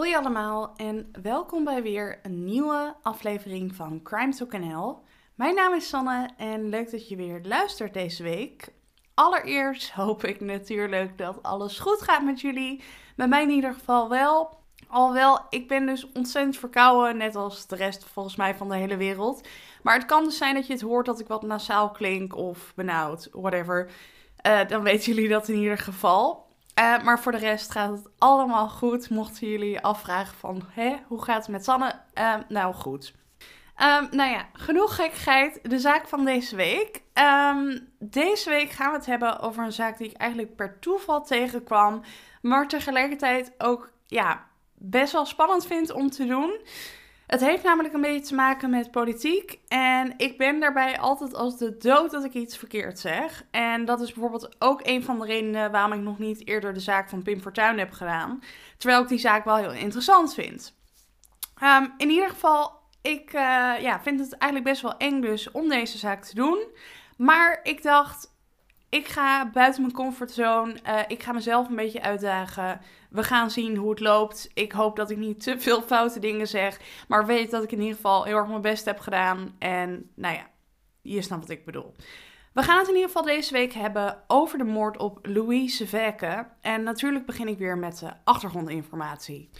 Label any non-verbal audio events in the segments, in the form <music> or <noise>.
Hoi allemaal en welkom bij weer een nieuwe aflevering van Crime Talk NL. Mijn naam is Sanne en leuk dat je weer luistert deze week. Allereerst hoop ik natuurlijk dat alles goed gaat met jullie. Bij mij in ieder geval wel. Alhoewel, ik ben dus ontzettend verkouden, net als de rest volgens mij van de hele wereld. Maar het kan dus zijn dat je het hoort dat ik wat nasaal klink of benauwd, whatever. Eh, dan weten jullie dat in ieder geval. Uh, maar voor de rest gaat het allemaal goed. Mochten jullie afvragen van, hè, hoe gaat het met Sanne? Uh, nou, goed. Um, nou ja, genoeg gekkigheid. De zaak van deze week. Um, deze week gaan we het hebben over een zaak die ik eigenlijk per toeval tegenkwam. Maar tegelijkertijd ook, ja, best wel spannend vind om te doen. Het heeft namelijk een beetje te maken met politiek. En ik ben daarbij altijd als de dood dat ik iets verkeerd zeg. En dat is bijvoorbeeld ook een van de redenen waarom ik nog niet eerder de zaak van Pim Fortuyn heb gedaan. Terwijl ik die zaak wel heel interessant vind. Um, in ieder geval, ik uh, ja, vind het eigenlijk best wel eng dus om deze zaak te doen. Maar ik dacht, ik ga buiten mijn comfortzone. Uh, ik ga mezelf een beetje uitdagen. We gaan zien hoe het loopt. Ik hoop dat ik niet te veel foute dingen zeg. Maar weet dat ik in ieder geval heel erg mijn best heb gedaan. En nou ja, je snapt wat ik bedoel. We gaan het in ieder geval deze week hebben over de moord op Louis Seveke. En natuurlijk begin ik weer met de achtergrondinformatie.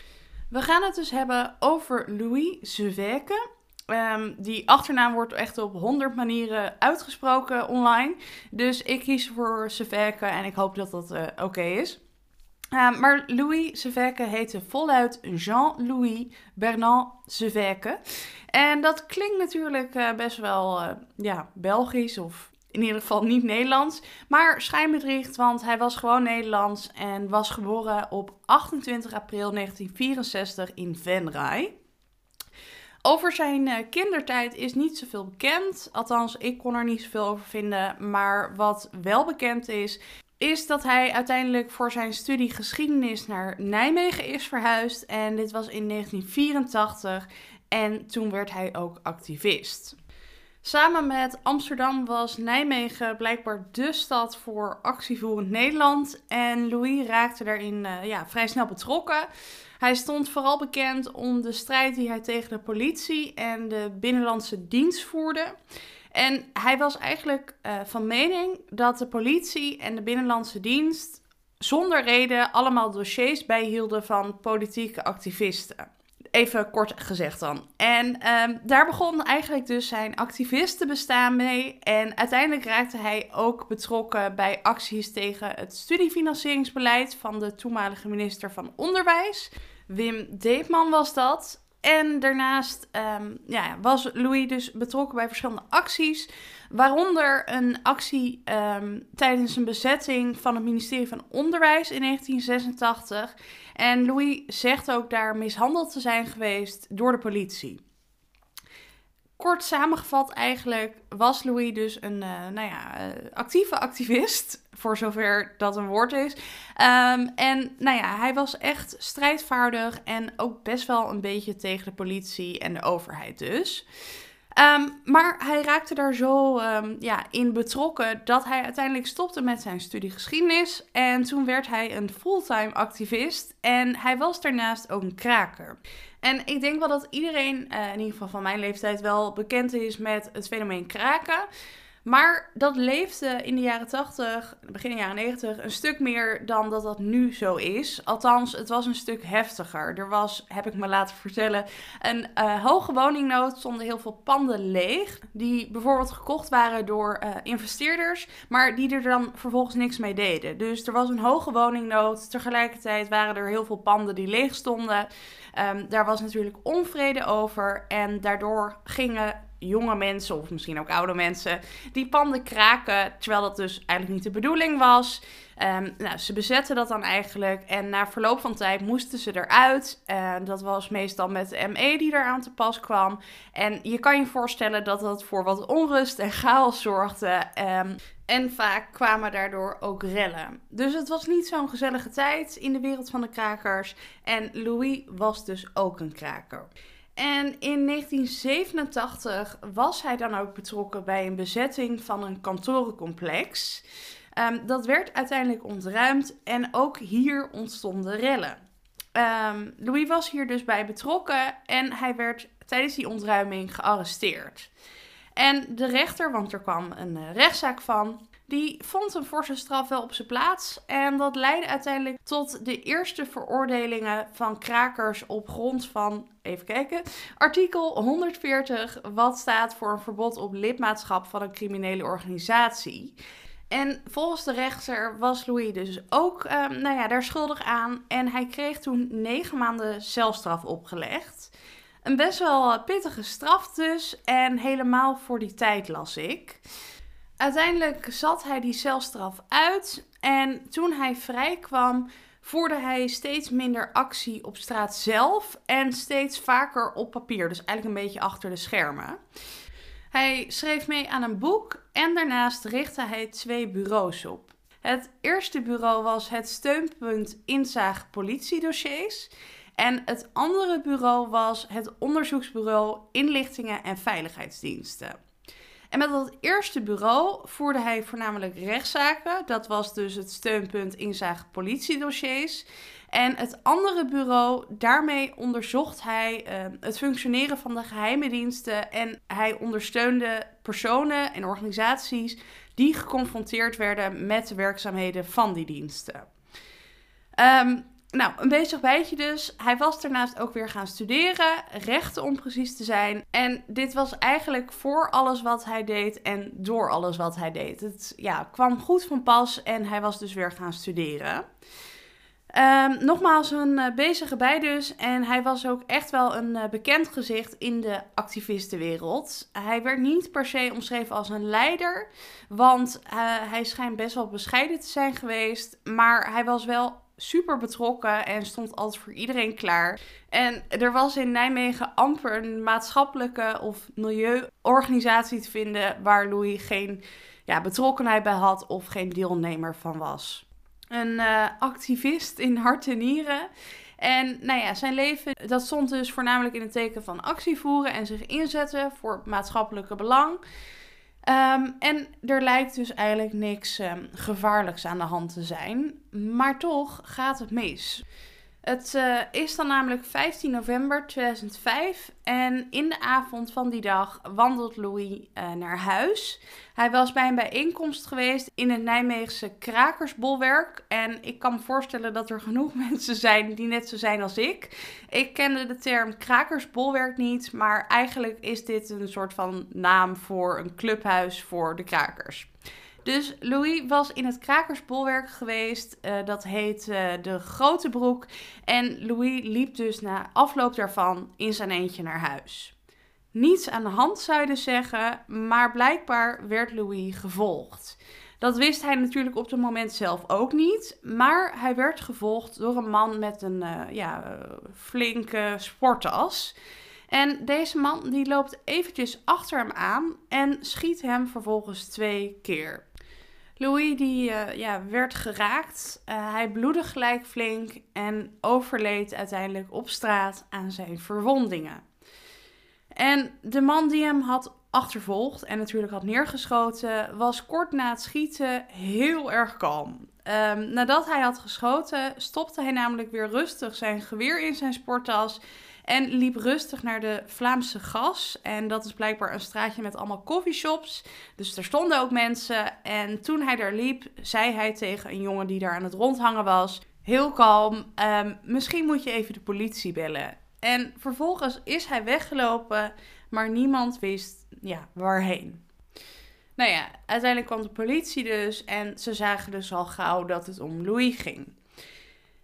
We gaan het dus hebben over Louis Seveke. Um, die achternaam wordt echt op honderd manieren uitgesproken online. Dus ik kies voor Seveke en ik hoop dat dat uh, oké is. Uh, maar Louis Seveke heette voluit Jean-Louis Bernard Seveke. En dat klinkt natuurlijk uh, best wel ja, Belgisch of in ieder geval niet Nederlands. Maar schijnbedriegt, want hij was gewoon Nederlands en was geboren op 28 april 1964 in Venray. Over zijn uh, kindertijd is niet zoveel bekend. Althans, ik kon er niet zoveel over vinden. Maar wat wel bekend is, is dat hij uiteindelijk voor zijn studie geschiedenis naar Nijmegen is verhuisd. En dit was in 1984. En toen werd hij ook activist. Samen met Amsterdam was Nijmegen blijkbaar de stad voor actievoerend Nederland. En Louis raakte daarin uh, ja, vrij snel betrokken. Hij stond vooral bekend om de strijd die hij tegen de politie en de binnenlandse dienst voerde. En hij was eigenlijk uh, van mening dat de politie en de binnenlandse dienst zonder reden allemaal dossiers bijhielden van politieke activisten. Even kort gezegd dan. En um, daar begon eigenlijk dus zijn activistenbestaan mee. En uiteindelijk raakte hij ook betrokken bij acties tegen het studiefinancieringsbeleid van de toenmalige minister van Onderwijs. Wim Deepman was dat. En daarnaast um, ja, was Louis dus betrokken bij verschillende acties. Waaronder een actie um, tijdens een bezetting van het ministerie van Onderwijs in 1986. En Louis zegt ook daar mishandeld te zijn geweest door de politie. Kort samengevat eigenlijk was Louis dus een uh, nou ja, uh, actieve activist, voor zover dat een woord is. Um, en nou ja, hij was echt strijdvaardig en ook best wel een beetje tegen de politie en de overheid dus. Um, maar hij raakte daar zo um, ja, in betrokken dat hij uiteindelijk stopte met zijn studie geschiedenis. En toen werd hij een fulltime activist en hij was daarnaast ook een kraker. En ik denk wel dat iedereen, uh, in ieder geval van mijn leeftijd, wel bekend is met het fenomeen kraken. Maar dat leefde in de jaren 80, begin jaren 90, een stuk meer dan dat dat nu zo is. Althans, het was een stuk heftiger. Er was, heb ik me laten vertellen, een uh, hoge woningnood. stonden heel veel panden leeg. Die bijvoorbeeld gekocht waren door uh, investeerders, maar die er dan vervolgens niks mee deden. Dus er was een hoge woningnood. Tegelijkertijd waren er heel veel panden die leeg stonden. Um, daar was natuurlijk onvrede over. En daardoor gingen jonge mensen, of misschien ook oude mensen, die panden kraken, terwijl dat dus eigenlijk niet de bedoeling was. Um, nou, ze bezetten dat dan eigenlijk en na verloop van tijd moesten ze eruit. Dat was meestal met de ME die er aan te pas kwam. En je kan je voorstellen dat dat voor wat onrust en chaos zorgde. Um, en vaak kwamen daardoor ook rellen. Dus het was niet zo'n gezellige tijd in de wereld van de krakers. En Louis was dus ook een kraker. En in 1987 was hij dan ook betrokken bij een bezetting van een kantorencomplex. Um, dat werd uiteindelijk ontruimd en ook hier ontstonden rellen. Um, Louis was hier dus bij betrokken en hij werd tijdens die ontruiming gearresteerd. En de rechter, want er kwam een uh, rechtszaak van, die vond een forse straf wel op zijn plaats. En dat leidde uiteindelijk tot de eerste veroordelingen van krakers op grond van, even kijken, artikel 140, wat staat voor een verbod op lidmaatschap van een criminele organisatie. En volgens de rechter was Louis dus ook uh, nou ja, daar schuldig aan. En hij kreeg toen negen maanden celstraf opgelegd. Een best wel pittige straf dus. En helemaal voor die tijd las ik. Uiteindelijk zat hij die celstraf uit. En toen hij vrij kwam, voerde hij steeds minder actie op straat zelf. En steeds vaker op papier. Dus eigenlijk een beetje achter de schermen. Hij schreef mee aan een boek en daarnaast richtte hij twee bureaus op. Het eerste bureau was het steunpunt inzage politiedossiers. En het andere bureau was het onderzoeksbureau inlichtingen en veiligheidsdiensten. En met dat eerste bureau voerde hij voornamelijk rechtszaken. Dat was dus het steunpunt inzage politiedossiers. En het andere bureau, daarmee onderzocht hij uh, het functioneren van de geheime diensten en hij ondersteunde personen en organisaties die geconfronteerd werden met de werkzaamheden van die diensten. Um, nou, een bezig bijtje dus. Hij was daarnaast ook weer gaan studeren, rechten om precies te zijn. En dit was eigenlijk voor alles wat hij deed en door alles wat hij deed. Het ja, kwam goed van pas en hij was dus weer gaan studeren. Um, nogmaals een uh, bezige bij dus. En hij was ook echt wel een uh, bekend gezicht in de activistenwereld. Hij werd niet per se omschreven als een leider. Want uh, hij schijnt best wel bescheiden te zijn geweest. Maar hij was wel super betrokken en stond altijd voor iedereen klaar. En er was in Nijmegen amper een maatschappelijke of milieuorganisatie te vinden waar Louis geen ja, betrokkenheid bij had of geen deelnemer van was een uh, activist in hart en nieren. En nou ja, zijn leven dat stond dus voornamelijk in het teken van actie voeren en zich inzetten voor maatschappelijke belang. Um, en er lijkt dus eigenlijk niks um, gevaarlijks aan de hand te zijn. Maar toch gaat het mis. Het uh, is dan namelijk 15 november 2005 en in de avond van die dag wandelt Louis uh, naar huis. Hij was bij een bijeenkomst geweest in het Nijmeegse Krakersbolwerk. En ik kan me voorstellen dat er genoeg <laughs> mensen zijn die net zo zijn als ik. Ik kende de term Krakersbolwerk niet, maar eigenlijk is dit een soort van naam voor een clubhuis voor de krakers. Dus Louis was in het krakersbolwerk geweest. Uh, dat heet uh, de Grote Broek. En Louis liep dus na afloop daarvan in zijn eentje naar huis. Niets aan de hand zou je zeggen, maar blijkbaar werd Louis gevolgd. Dat wist hij natuurlijk op het moment zelf ook niet, maar hij werd gevolgd door een man met een uh, ja, flinke sporttas. En deze man die loopt eventjes achter hem aan en schiet hem vervolgens twee keer. Louis die, uh, ja, werd geraakt. Uh, hij bloedde gelijk flink en overleed uiteindelijk op straat aan zijn verwondingen. En de man die hem had achtervolgd en natuurlijk had neergeschoten, was kort na het schieten heel erg kalm. Um, nadat hij had geschoten, stopte hij namelijk weer rustig zijn geweer in zijn sporttas en liep rustig naar de Vlaamse Gas. En dat is blijkbaar een straatje met allemaal coffeeshops. Dus er stonden ook mensen. En toen hij daar liep, zei hij tegen een jongen die daar aan het rondhangen was: Heel kalm, um, misschien moet je even de politie bellen. En vervolgens is hij weggelopen, maar niemand wist ja, waarheen. Nou ja, uiteindelijk kwam de politie dus en ze zagen dus al gauw dat het om Louis ging.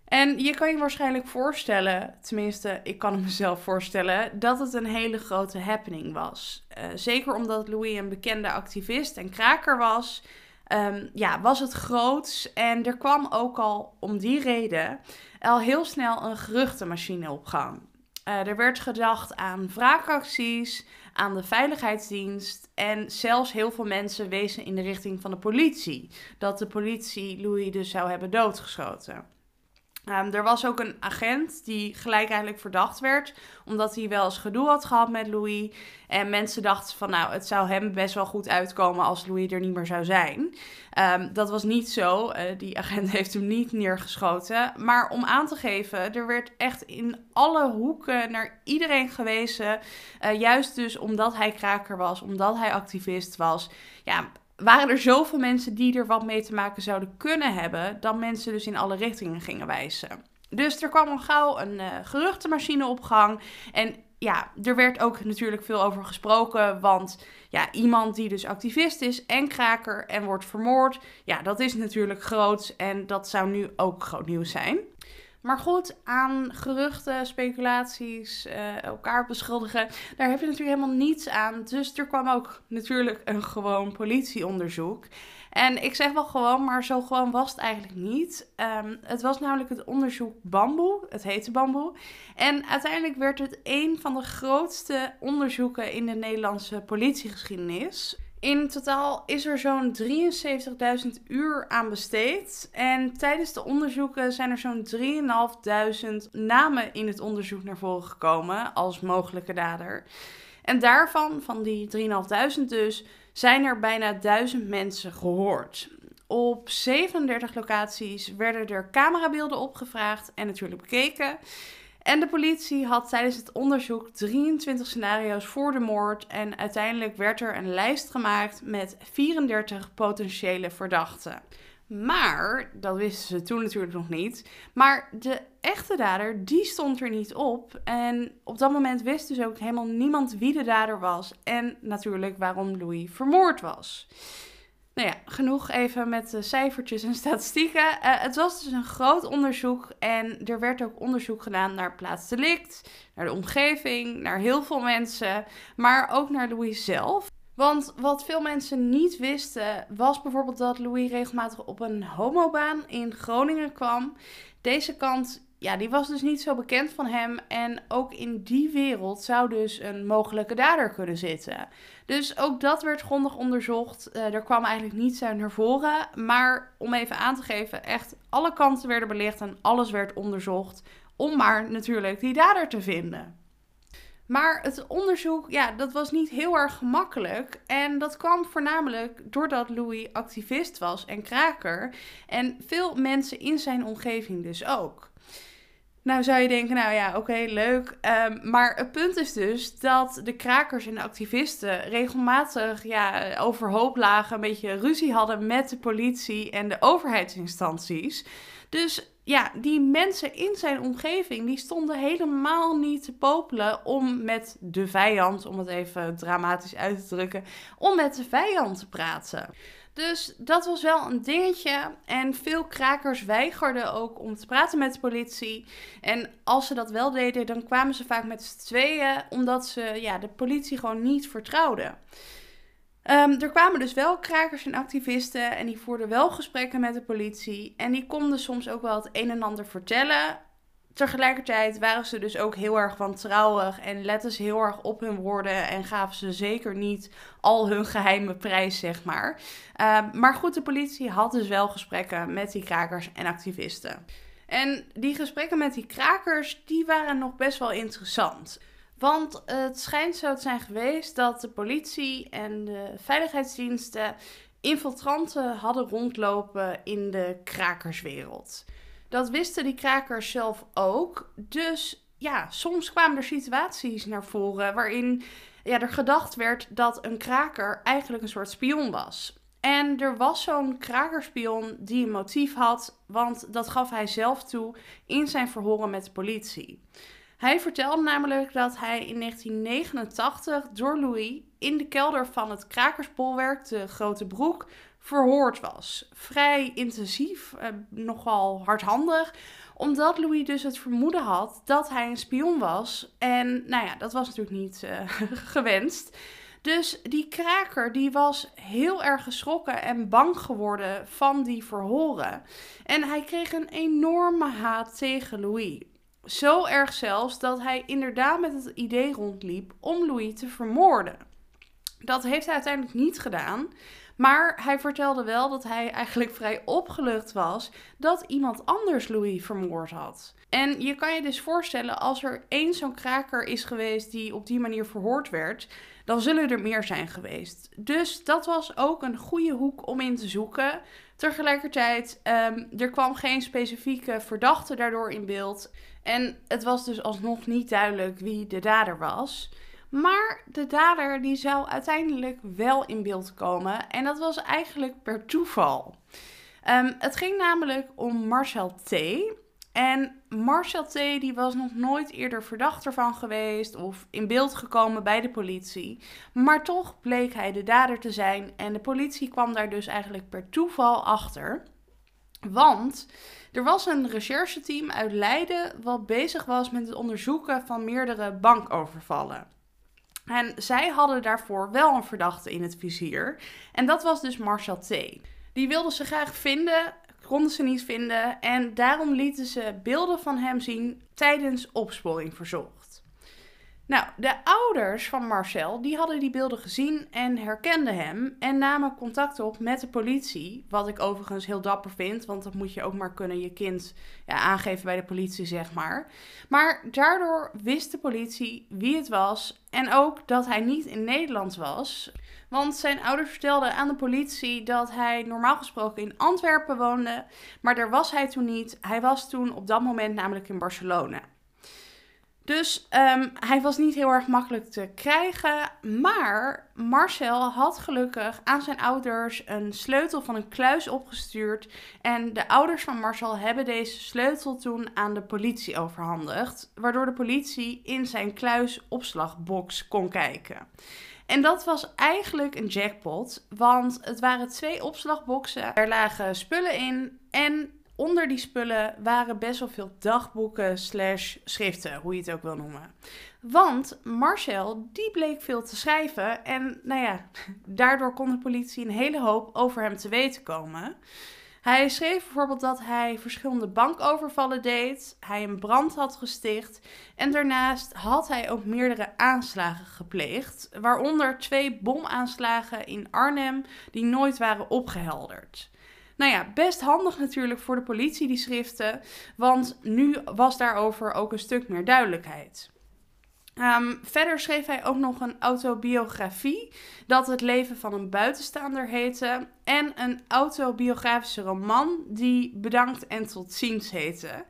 En je kan je waarschijnlijk voorstellen, tenminste, ik kan het mezelf voorstellen, dat het een hele grote happening was. Uh, zeker omdat Louis een bekende activist en kraker was. Um, ja, was het groots. En er kwam ook al om die reden al heel snel een geruchtenmachine op gang. Uh, er werd gedacht aan wraakacties, aan de veiligheidsdienst en zelfs heel veel mensen wezen in de richting van de politie. Dat de politie Louis dus zou hebben doodgeschoten. Um, er was ook een agent die gelijk eigenlijk verdacht werd, omdat hij wel eens gedoe had gehad met Louis. En mensen dachten van, nou, het zou hem best wel goed uitkomen als Louis er niet meer zou zijn. Um, dat was niet zo. Uh, die agent <laughs> heeft hem niet neergeschoten. Maar om aan te geven, er werd echt in alle hoeken naar iedereen gewezen. Uh, juist dus omdat hij kraker was, omdat hij activist was. Ja, waren er zoveel mensen die er wat mee te maken zouden kunnen hebben, dat mensen dus in alle richtingen gingen wijzen. Dus er kwam al gauw een uh, geruchtenmachine op gang. En ja, er werd ook natuurlijk veel over gesproken. Want ja, iemand die dus activist is en kraker en wordt vermoord. Ja, dat is natuurlijk groot. En dat zou nu ook groot nieuws zijn. Maar goed, aan geruchten, speculaties, uh, elkaar beschuldigen, daar heb je natuurlijk helemaal niets aan. Dus er kwam ook natuurlijk een gewoon politieonderzoek. En ik zeg wel gewoon, maar zo gewoon was het eigenlijk niet. Um, het was namelijk het onderzoek Bamboe. Het heette Bamboe. En uiteindelijk werd het een van de grootste onderzoeken in de Nederlandse politiegeschiedenis. In totaal is er zo'n 73.000 uur aan besteed. En tijdens de onderzoeken zijn er zo'n 3.500 namen in het onderzoek naar voren gekomen als mogelijke dader. En daarvan, van die 3.500 dus, zijn er bijna 1000 mensen gehoord. Op 37 locaties werden er camerabeelden opgevraagd en natuurlijk bekeken. En de politie had tijdens het onderzoek 23 scenario's voor de moord. En uiteindelijk werd er een lijst gemaakt met 34 potentiële verdachten. Maar, dat wisten ze toen natuurlijk nog niet. Maar de echte dader, die stond er niet op. En op dat moment wist dus ook helemaal niemand wie de dader was. En natuurlijk waarom Louis vermoord was. Nou ja, genoeg even met de cijfertjes en statistieken. Uh, het was dus een groot onderzoek en er werd ook onderzoek gedaan naar plaatsdelict, naar de omgeving, naar heel veel mensen, maar ook naar Louis zelf. Want wat veel mensen niet wisten, was bijvoorbeeld dat Louis regelmatig op een homobaan in Groningen kwam. Deze kant ja, die was dus niet zo bekend van hem. En ook in die wereld zou dus een mogelijke dader kunnen zitten. Dus ook dat werd grondig onderzocht. Uh, er kwam eigenlijk niets uit naar voren. Maar om even aan te geven, echt alle kanten werden belicht en alles werd onderzocht. Om maar natuurlijk die dader te vinden. Maar het onderzoek, ja, dat was niet heel erg gemakkelijk. En dat kwam voornamelijk doordat Louis activist was en kraker. En veel mensen in zijn omgeving dus ook. Nou zou je denken, nou ja, oké, leuk. Um, maar het punt is dus dat de krakers en de activisten regelmatig ja, overhoop lagen, een beetje ruzie hadden met de politie en de overheidsinstanties. Dus ja, die mensen in zijn omgeving, die stonden helemaal niet te popelen om met de vijand, om het even dramatisch uit te drukken, om met de vijand te praten. Dus dat was wel een dingetje. En veel krakers weigerden ook om te praten met de politie. En als ze dat wel deden, dan kwamen ze vaak met z'n tweeën, omdat ze ja, de politie gewoon niet vertrouwden. Um, er kwamen dus wel krakers en activisten en die voerden wel gesprekken met de politie. En die konden soms ook wel het een en ander vertellen. Tegelijkertijd waren ze dus ook heel erg wantrouwig en letten ze heel erg op hun woorden en gaven ze zeker niet al hun geheime prijs, zeg maar. Uh, maar goed, de politie had dus wel gesprekken met die krakers en activisten. En die gesprekken met die krakers, die waren nog best wel interessant. Want het schijnt zo te zijn geweest dat de politie en de veiligheidsdiensten infiltranten hadden rondlopen in de krakerswereld. Dat wisten die krakers zelf ook. Dus ja, soms kwamen er situaties naar voren waarin ja, er gedacht werd dat een kraker eigenlijk een soort spion was. En er was zo'n krakerspion die een motief had, want dat gaf hij zelf toe in zijn verhoren met de politie. Hij vertelde namelijk dat hij in 1989 door Louis in de kelder van het krakersbolwerk, de Grote Broek, verhoord was. Vrij intensief, eh, nogal hardhandig, omdat Louis dus het vermoeden had dat hij een spion was. En nou ja, dat was natuurlijk niet uh, <laughs> gewenst. Dus die kraker die was heel erg geschrokken en bang geworden van die verhoren. En hij kreeg een enorme haat tegen Louis. Zo erg zelfs dat hij inderdaad met het idee rondliep om Louis te vermoorden. Dat heeft hij uiteindelijk niet gedaan. Maar hij vertelde wel dat hij eigenlijk vrij opgelucht was dat iemand anders Louis vermoord had. En je kan je dus voorstellen, als er één zo'n kraker is geweest die op die manier verhoord werd, dan zullen er meer zijn geweest. Dus dat was ook een goede hoek om in te zoeken. Tegelijkertijd, um, er kwam geen specifieke verdachte daardoor in beeld. En het was dus alsnog niet duidelijk wie de dader was. Maar de dader die zou uiteindelijk wel in beeld komen. En dat was eigenlijk per toeval. Um, het ging namelijk om Marcel T. En Marcel T. die was nog nooit eerder verdacht ervan geweest of in beeld gekomen bij de politie. Maar toch bleek hij de dader te zijn en de politie kwam daar dus eigenlijk per toeval achter. Want er was een rechercheteam uit Leiden wat bezig was met het onderzoeken van meerdere bankovervallen. En zij hadden daarvoor wel een verdachte in het vizier. En dat was dus Marcel T. Die wilden ze graag vinden, konden ze niet vinden. En daarom lieten ze beelden van hem zien tijdens opsporing verzocht. Nou, de ouders van Marcel, die hadden die beelden gezien en herkenden hem en namen contact op met de politie. Wat ik overigens heel dapper vind, want dat moet je ook maar kunnen je kind ja, aangeven bij de politie, zeg maar. Maar daardoor wist de politie wie het was en ook dat hij niet in Nederland was. Want zijn ouders vertelden aan de politie dat hij normaal gesproken in Antwerpen woonde, maar daar was hij toen niet. Hij was toen op dat moment namelijk in Barcelona. Dus um, hij was niet heel erg makkelijk te krijgen. Maar Marcel had gelukkig aan zijn ouders een sleutel van een kluis opgestuurd. En de ouders van Marcel hebben deze sleutel toen aan de politie overhandigd. Waardoor de politie in zijn kluisopslagbox kon kijken. En dat was eigenlijk een jackpot, want het waren twee opslagboxen. Er lagen spullen in en onder die spullen waren best wel veel dagboeken slash schriften, hoe je het ook wil noemen. Want Marcel, die bleek veel te schrijven en nou ja, <laughs> daardoor kon de politie een hele hoop over hem te weten komen. Hij schreef bijvoorbeeld dat hij verschillende bankovervallen deed, hij een brand had gesticht en daarnaast had hij ook meerdere aanslagen gepleegd, waaronder twee bomaanslagen in Arnhem die nooit waren opgehelderd. Nou ja, best handig natuurlijk voor de politie die schriften, want nu was daarover ook een stuk meer duidelijkheid. Ehm, verder schreef hij ook nog een autobiografie dat Het leven van een buitenstaander heette. En een autobiografische roman die Bedankt en tot ziens heette.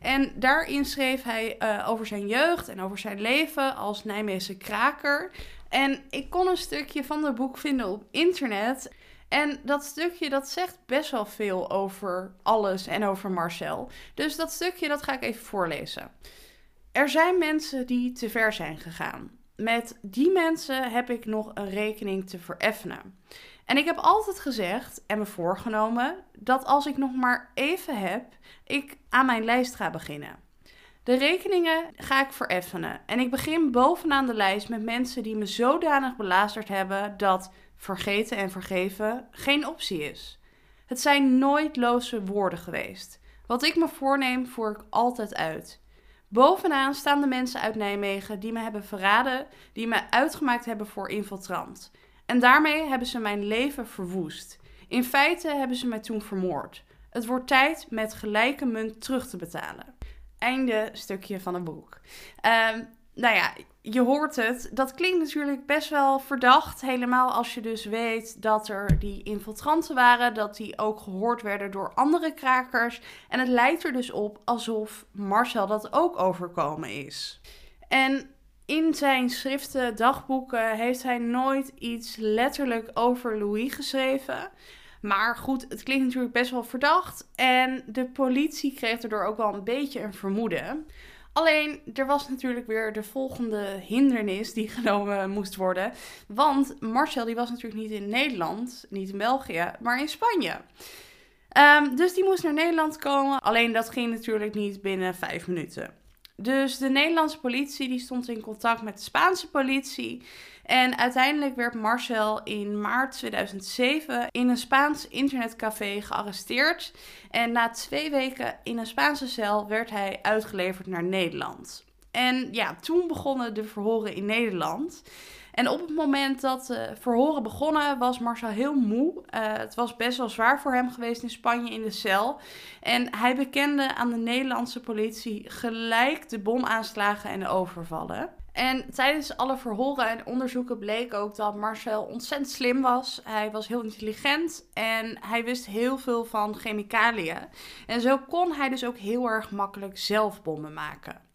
En daarin schreef hij uh, over zijn jeugd en over zijn leven als Nijmeegse kraker. En ik kon een stukje van het boek vinden op internet. En dat stukje dat zegt best wel veel over alles en over Marcel. Dus dat stukje dat ga ik even voorlezen. Er zijn mensen die te ver zijn gegaan. Met die mensen heb ik nog een rekening te vereffenen. En ik heb altijd gezegd en me voorgenomen dat als ik nog maar even heb, ik aan mijn lijst ga beginnen. De rekeningen ga ik vereffenen. En ik begin bovenaan de lijst met mensen die me zodanig belazerd hebben dat vergeten en vergeven geen optie is. Het zijn nooit loze woorden geweest. Wat ik me voorneem, voer ik altijd uit. Bovenaan staan de mensen uit Nijmegen die me hebben verraden, die me uitgemaakt hebben voor infiltrant. En daarmee hebben ze mijn leven verwoest. In feite hebben ze mij toen vermoord. Het wordt tijd met gelijke munt terug te betalen. Einde stukje van een boek. Um, nou ja, je hoort het. Dat klinkt natuurlijk best wel verdacht. Helemaal als je dus weet dat er die infiltranten waren. Dat die ook gehoord werden door andere krakers. En het lijkt er dus op alsof Marcel dat ook overkomen is. En in zijn schriften, dagboeken, heeft hij nooit iets letterlijk over Louis geschreven. Maar goed, het klinkt natuurlijk best wel verdacht. En de politie kreeg erdoor ook wel een beetje een vermoeden. Alleen er was natuurlijk weer de volgende hindernis die <laughs> genomen moest worden. Want Marcel die was natuurlijk niet in Nederland, niet in België, maar in Spanje. Um, dus die moest naar Nederland komen. Alleen dat ging natuurlijk niet binnen vijf minuten. Dus de Nederlandse politie die stond in contact met de Spaanse politie. En uiteindelijk werd Marcel in maart 2007 in een Spaans internetcafé gearresteerd. En na twee weken in een Spaanse cel werd hij uitgeleverd naar Nederland. En ja, toen begonnen de verhoren in Nederland. En op het moment dat de verhoren begonnen, was Marcel heel moe. Uh, het was best wel zwaar voor hem geweest in Spanje in de cel. En hij bekende aan de Nederlandse politie gelijk de bomaanslagen en de overvallen. En tijdens alle verhoren en onderzoeken bleek ook dat Marcel ontzettend slim was. Hij was heel intelligent en hij wist heel veel van chemicaliën. En zo kon hij dus ook heel erg makkelijk zelf bommen maken.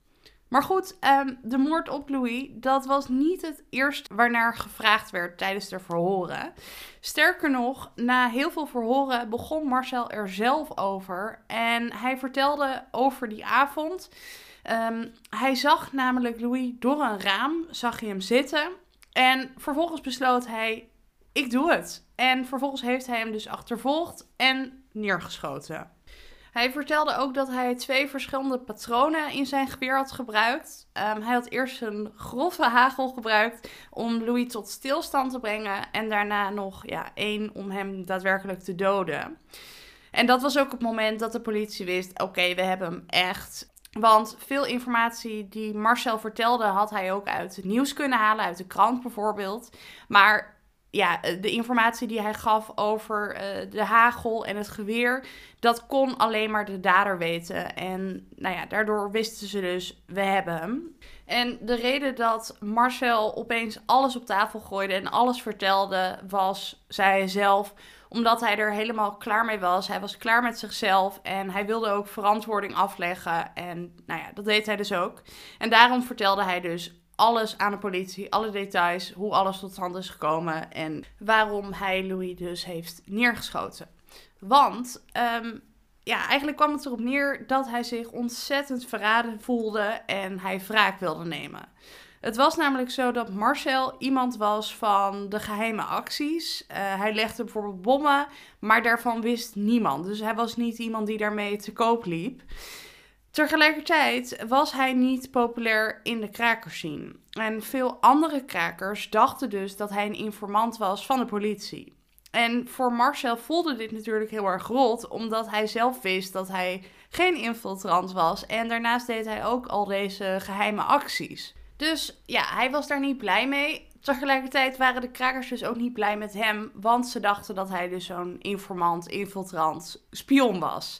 Maar goed, ehm, de moord op Louis, dat was niet het eerste waarnaar gevraagd werd tijdens de verhoren. Sterker nog, na heel veel verhoren begon Marcel er zelf over. En hij vertelde over die avond. Ehm, hij zag namelijk Louis door een raam, zag hij hem zitten. En vervolgens besloot hij, ik doe het. En vervolgens heeft hij hem dus achtervolgd en neergeschoten. Hij vertelde ook dat hij twee verschillende patronen in zijn geweer had gebruikt. Ehm, hij had eerst een grove hagel gebruikt om Louis tot stilstand te brengen. En daarna nog ja, één om hem daadwerkelijk te doden. En dat was ook het moment dat de politie wist: oké, we hebben hem echt. Want veel informatie die Marcel vertelde, had hij ook uit het nieuws kunnen halen, uit de krant bijvoorbeeld. Maar ja, eh, de informatie die hij gaf over uh, de hagel en het geweer, dat kon alleen maar de dader weten. En nou ja, daardoor wisten ze dus, we hebben hem. En de reden dat Marcel opeens alles op tafel gooide en alles vertelde, was, zei hij zelf, omdat hij er helemaal klaar mee was. Hij was klaar met zichzelf en hij wilde ook verantwoording afleggen. En nou ja, dat deed hij dus ook. En daarom vertelde hij dus alles aan de politie, alle details, hoe alles tot stand is gekomen en waarom hij Louis dus heeft neergeschoten. Want um, ja, eigenlijk kwam het erop neer dat hij zich ontzettend verraden voelde en hij wraak wilde nemen. Het was namelijk zo dat Marcel iemand was van de geheime acties. Uh, hij legde bijvoorbeeld bommen, maar daarvan wist niemand. Dus hij was niet iemand die daarmee te koop liep. Tegelijkertijd was hij niet populair in de krakerscene. En veel andere krakers dachten dus dat hij een informant was van de politie. En voor Marcel voelde dit natuurlijk heel erg rot, omdat hij zelf wist dat hij geen infiltrant was. En daarnaast deed hij ook al deze geheime acties. Dus ja, hij was daar niet blij mee. Tegelijkertijd waren de krakers dus ook niet blij met hem, want ze dachten dat hij dus zo'n informant, infiltrant, spion was.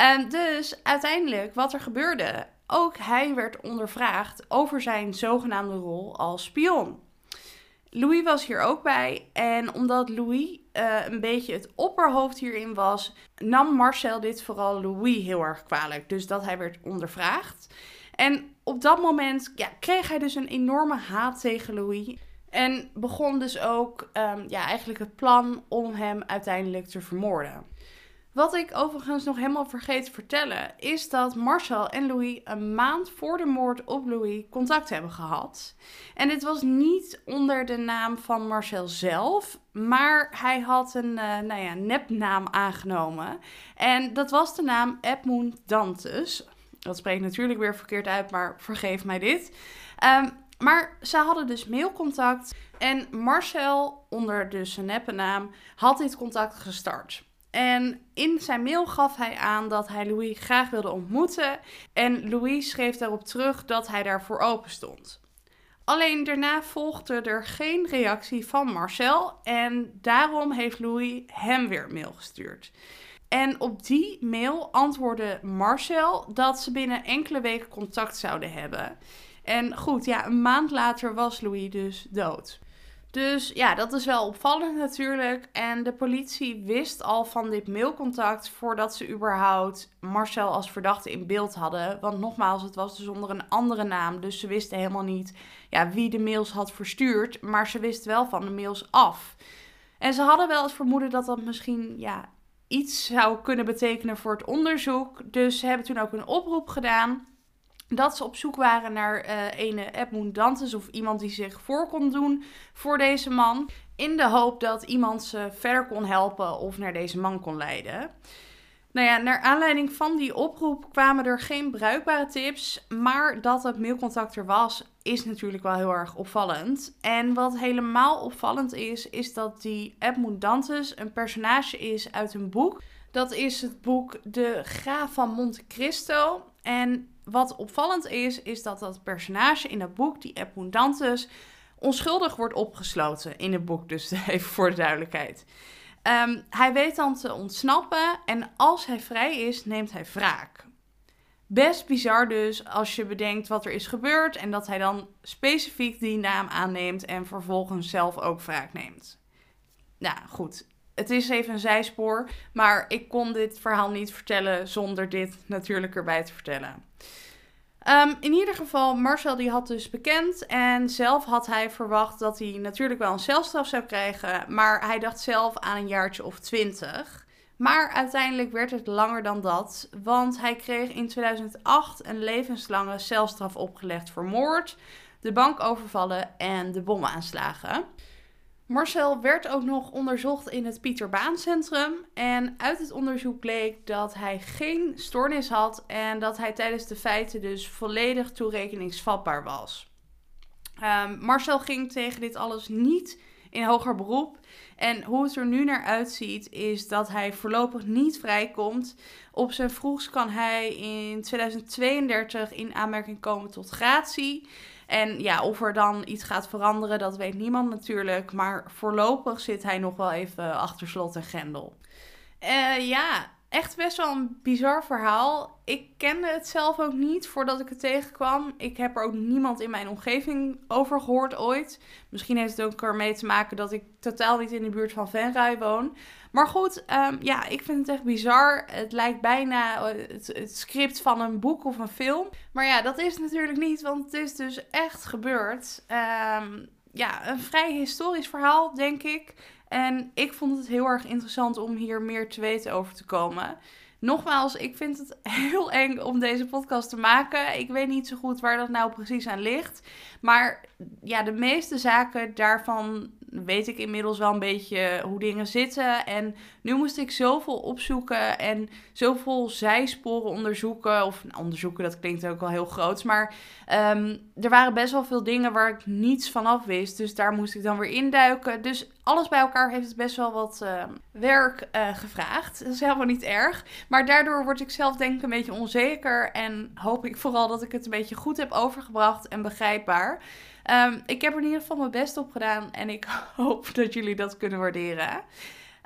Um, dus uiteindelijk, wat er gebeurde, ook hij werd ondervraagd over zijn zogenaamde rol als spion. Louis was hier ook bij. En omdat Louis uh, een beetje het opperhoofd hierin was, nam Marcel dit vooral Louis heel erg kwalijk. Dus dat hij werd ondervraagd. En op dat moment ja, kreeg hij dus een enorme haat tegen Louis. En begon dus ook um, ja, eigenlijk het plan om hem uiteindelijk te vermoorden. Wat ik overigens nog helemaal vergeet te vertellen, is dat Marcel en Louis een maand voor de moord op Louis contact hebben gehad. En dit was niet onder de naam van Marcel zelf, maar hij had een uh, nou ja, nepnaam aangenomen. En dat was de naam Edmund Dantes. Dat spreekt natuurlijk weer verkeerd uit, maar vergeef mij dit. Um, maar ze hadden dus mailcontact en Marcel, onder de zijn nepnaam, had dit contact gestart. En in zijn mail gaf hij aan dat hij Louis graag wilde ontmoeten. En Louis schreef daarop terug dat hij daarvoor open stond. Alleen daarna volgde er geen reactie van Marcel. En daarom heeft Louis hem weer een mail gestuurd. En op die mail antwoordde Marcel dat ze binnen enkele weken contact zouden hebben. En goed, ja, een maand later was Louis dus dood. Dus ja, dat is wel opvallend natuurlijk. En de politie wist al van dit mailcontact voordat ze überhaupt Marcel als verdachte in beeld hadden. Want nogmaals, het was dus onder een andere naam. Dus ze wisten helemaal niet ja, wie de mails had verstuurd. Maar ze wisten wel van de mails af. En ze hadden wel het vermoeden dat dat misschien ja, iets zou kunnen betekenen voor het onderzoek. Dus ze hebben toen ook een oproep gedaan dat ze op zoek waren naar uh, ene Edmund Dantes of iemand die zich voor kon doen voor deze man. In de hoop dat iemand ze verder kon helpen of naar deze man kon leiden. Nou ja, naar aanleiding van die oproep kwamen er geen bruikbare tips. Maar dat het mailcontact er was, is natuurlijk wel heel erg opvallend. En wat helemaal opvallend is, is dat die Edmund Dantes een personage is uit een boek. Dat is het boek De Graaf van Monte Cristo. En wat opvallend is, is dat dat personage in dat boek, die Edmund Dantes, onschuldig wordt opgesloten in het boek. Dus <laughs> even voor de duidelijkheid. Ehm, hij weet dan te ontsnappen en als hij vrij is, neemt hij wraak. Best bizar dus als je bedenkt wat er is gebeurd en dat hij dan specifiek die naam aanneemt en vervolgens zelf ook wraak neemt. Nou goed, het is even een zijspoor, maar ik kon dit verhaal niet vertellen zonder dit natuurlijk erbij te vertellen. Ehm, in ieder geval, Marcel die had dus bekend en zelf had hij verwacht dat hij natuurlijk wel een celstraf zou krijgen, maar hij dacht zelf aan een jaartje of twintig. Maar uiteindelijk werd het langer dan dat, want hij kreeg in 2008 een levenslange celstraf opgelegd voor moord, de bankovervallen en de bomaanslagen. Marcel werd ook nog onderzocht in het Pieter Baan Centrum. En uit het onderzoek bleek dat hij geen stoornis had en dat hij tijdens de feiten dus volledig toerekeningsvatbaar was. Um, Marcel ging tegen dit alles niet in hoger beroep. En hoe het er nu naar uitziet, is dat hij voorlopig niet vrijkomt. Op zijn vroegst kan hij in 2032 in aanmerking komen tot gratie. En ja, of er dan iets gaat veranderen, dat weet niemand natuurlijk. Maar voorlopig zit hij nog wel even achter slot en grendel. Uh, ja, echt best wel een bizar verhaal. Ik kende het zelf ook niet voordat ik het tegenkwam. Ik heb er ook niemand in mijn omgeving over gehoord ooit. Misschien heeft het ook ermee te maken dat ik totaal niet in de buurt van Venray woon. Maar goed, ehm, ja, ik vind het echt bizar. Het lijkt bijna eh, het, script van een boek of een film. Maar ja, dat is natuurlijk niet, want het is dus echt gebeurd. Um, ja, een vrij historisch verhaal, denk ik. En ik vond het heel erg interessant om hier meer te weten over te komen. Nogmaals, ik vind het <laughs> heel eng om deze podcast te maken. Ik weet niet zo goed waar dat nou precies aan ligt. Maar ja, de meeste zaken daarvan weet ik inmiddels wel een beetje hoe dingen zitten. En nu moest ik zoveel opzoeken en zoveel zijsporen onderzoeken. Of nou, onderzoeken, dat klinkt ook wel heel groot. Maar ehm, er waren best wel veel dingen waar ik niets van af wist. Dus daar moest ik dan weer induiken. Dus alles bij elkaar heeft het best wel wat ehm, werk uh, gevraagd. Dat is helemaal niet erg. Maar daardoor word ik zelf denk ik een beetje onzeker. En hoop ik vooral dat ik het een beetje goed heb overgebracht en begrijpbaar. Um, ik heb er in ieder geval mijn best op gedaan en ik <laughs> hoop dat jullie dat kunnen waarderen.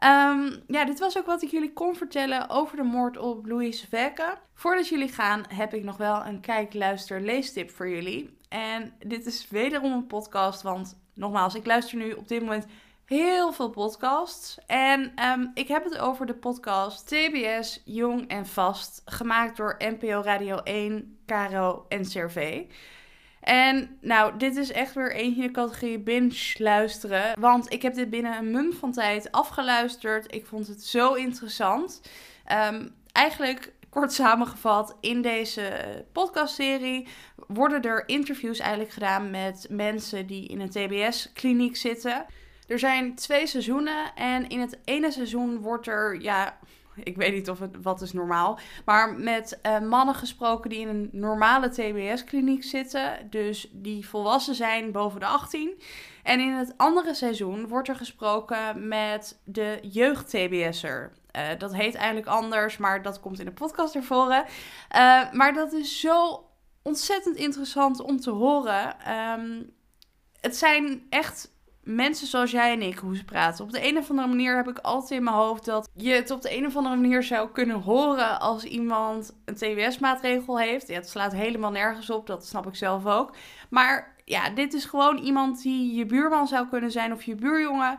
Um, ja, dit was ook wat ik jullie kon vertellen over de moord op Louise Vecke. Voordat jullie gaan, heb ik nog wel een kijk, luister, leestip voor jullie. En dit is wederom een podcast, want nogmaals, ik luister nu op dit moment heel veel podcasts. En um, ik heb het over de podcast TBS Jong en Vast, gemaakt door NPO Radio 1, Caro en Cervé. En nou, dit is echt weer eentje in de categorie binge luisteren. Want ik heb dit binnen een mum van tijd afgeluisterd. Ik vond het zo interessant. Um, eigenlijk kort samengevat, in deze podcastserie worden er interviews eigenlijk gedaan met mensen die in een TBS-kliniek zitten. Er zijn twee seizoenen en in het ene seizoen wordt er, ja, ik weet niet of het wat is normaal. Maar met uh, mannen gesproken die in een normale TBS-kliniek zitten. Dus die volwassen zijn boven de 18. En in het andere seizoen wordt er gesproken met de jeugd-TBS'er. Uh, eh, dat heet eigenlijk anders, maar dat komt in de podcast ervoor. Uh, maar dat is zo ontzettend interessant om te horen. Um, het zijn echt mensen zoals jij en ik, hoe ze praten. Op de een of andere manier heb ik altijd in mijn hoofd dat je het op de een of andere manier zou kunnen horen als iemand een TWS-maatregel heeft. Ja, het slaat helemaal nergens op, dat snap ik zelf ook. Maar ja, dit is gewoon iemand die je buurman zou kunnen zijn of je buurjongen.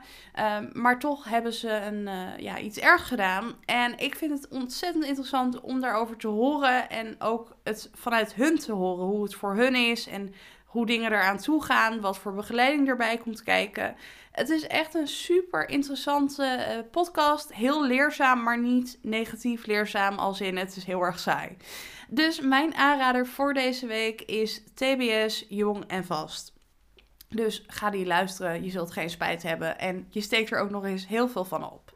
Um, maar toch hebben ze een, uh, ja, iets erg gedaan. En ik vind het ontzettend interessant om daarover te horen. En ook het vanuit hun te horen, hoe het voor hun is. En hoe dingen eraan toe gaan, wat voor begeleiding erbij komt kijken. Het is echt een super interessante uh, podcast. Heel leerzaam, maar niet negatief leerzaam als in het is heel erg saai. Dus mijn aanrader voor deze week is TBS Jong en Vast. Dus ga die luisteren, je zult geen spijt hebben en je steekt er ook nog eens heel veel van op.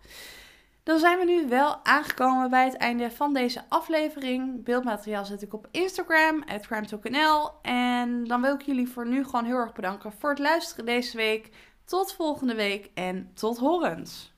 Dan zijn we nu wel aangekomen bij het einde van deze aflevering. Beeldmateriaal zet ik op Instagram, crimetalknl. En dan wil ik jullie voor nu gewoon heel erg bedanken voor het luisteren deze week. Tot volgende week en tot horens!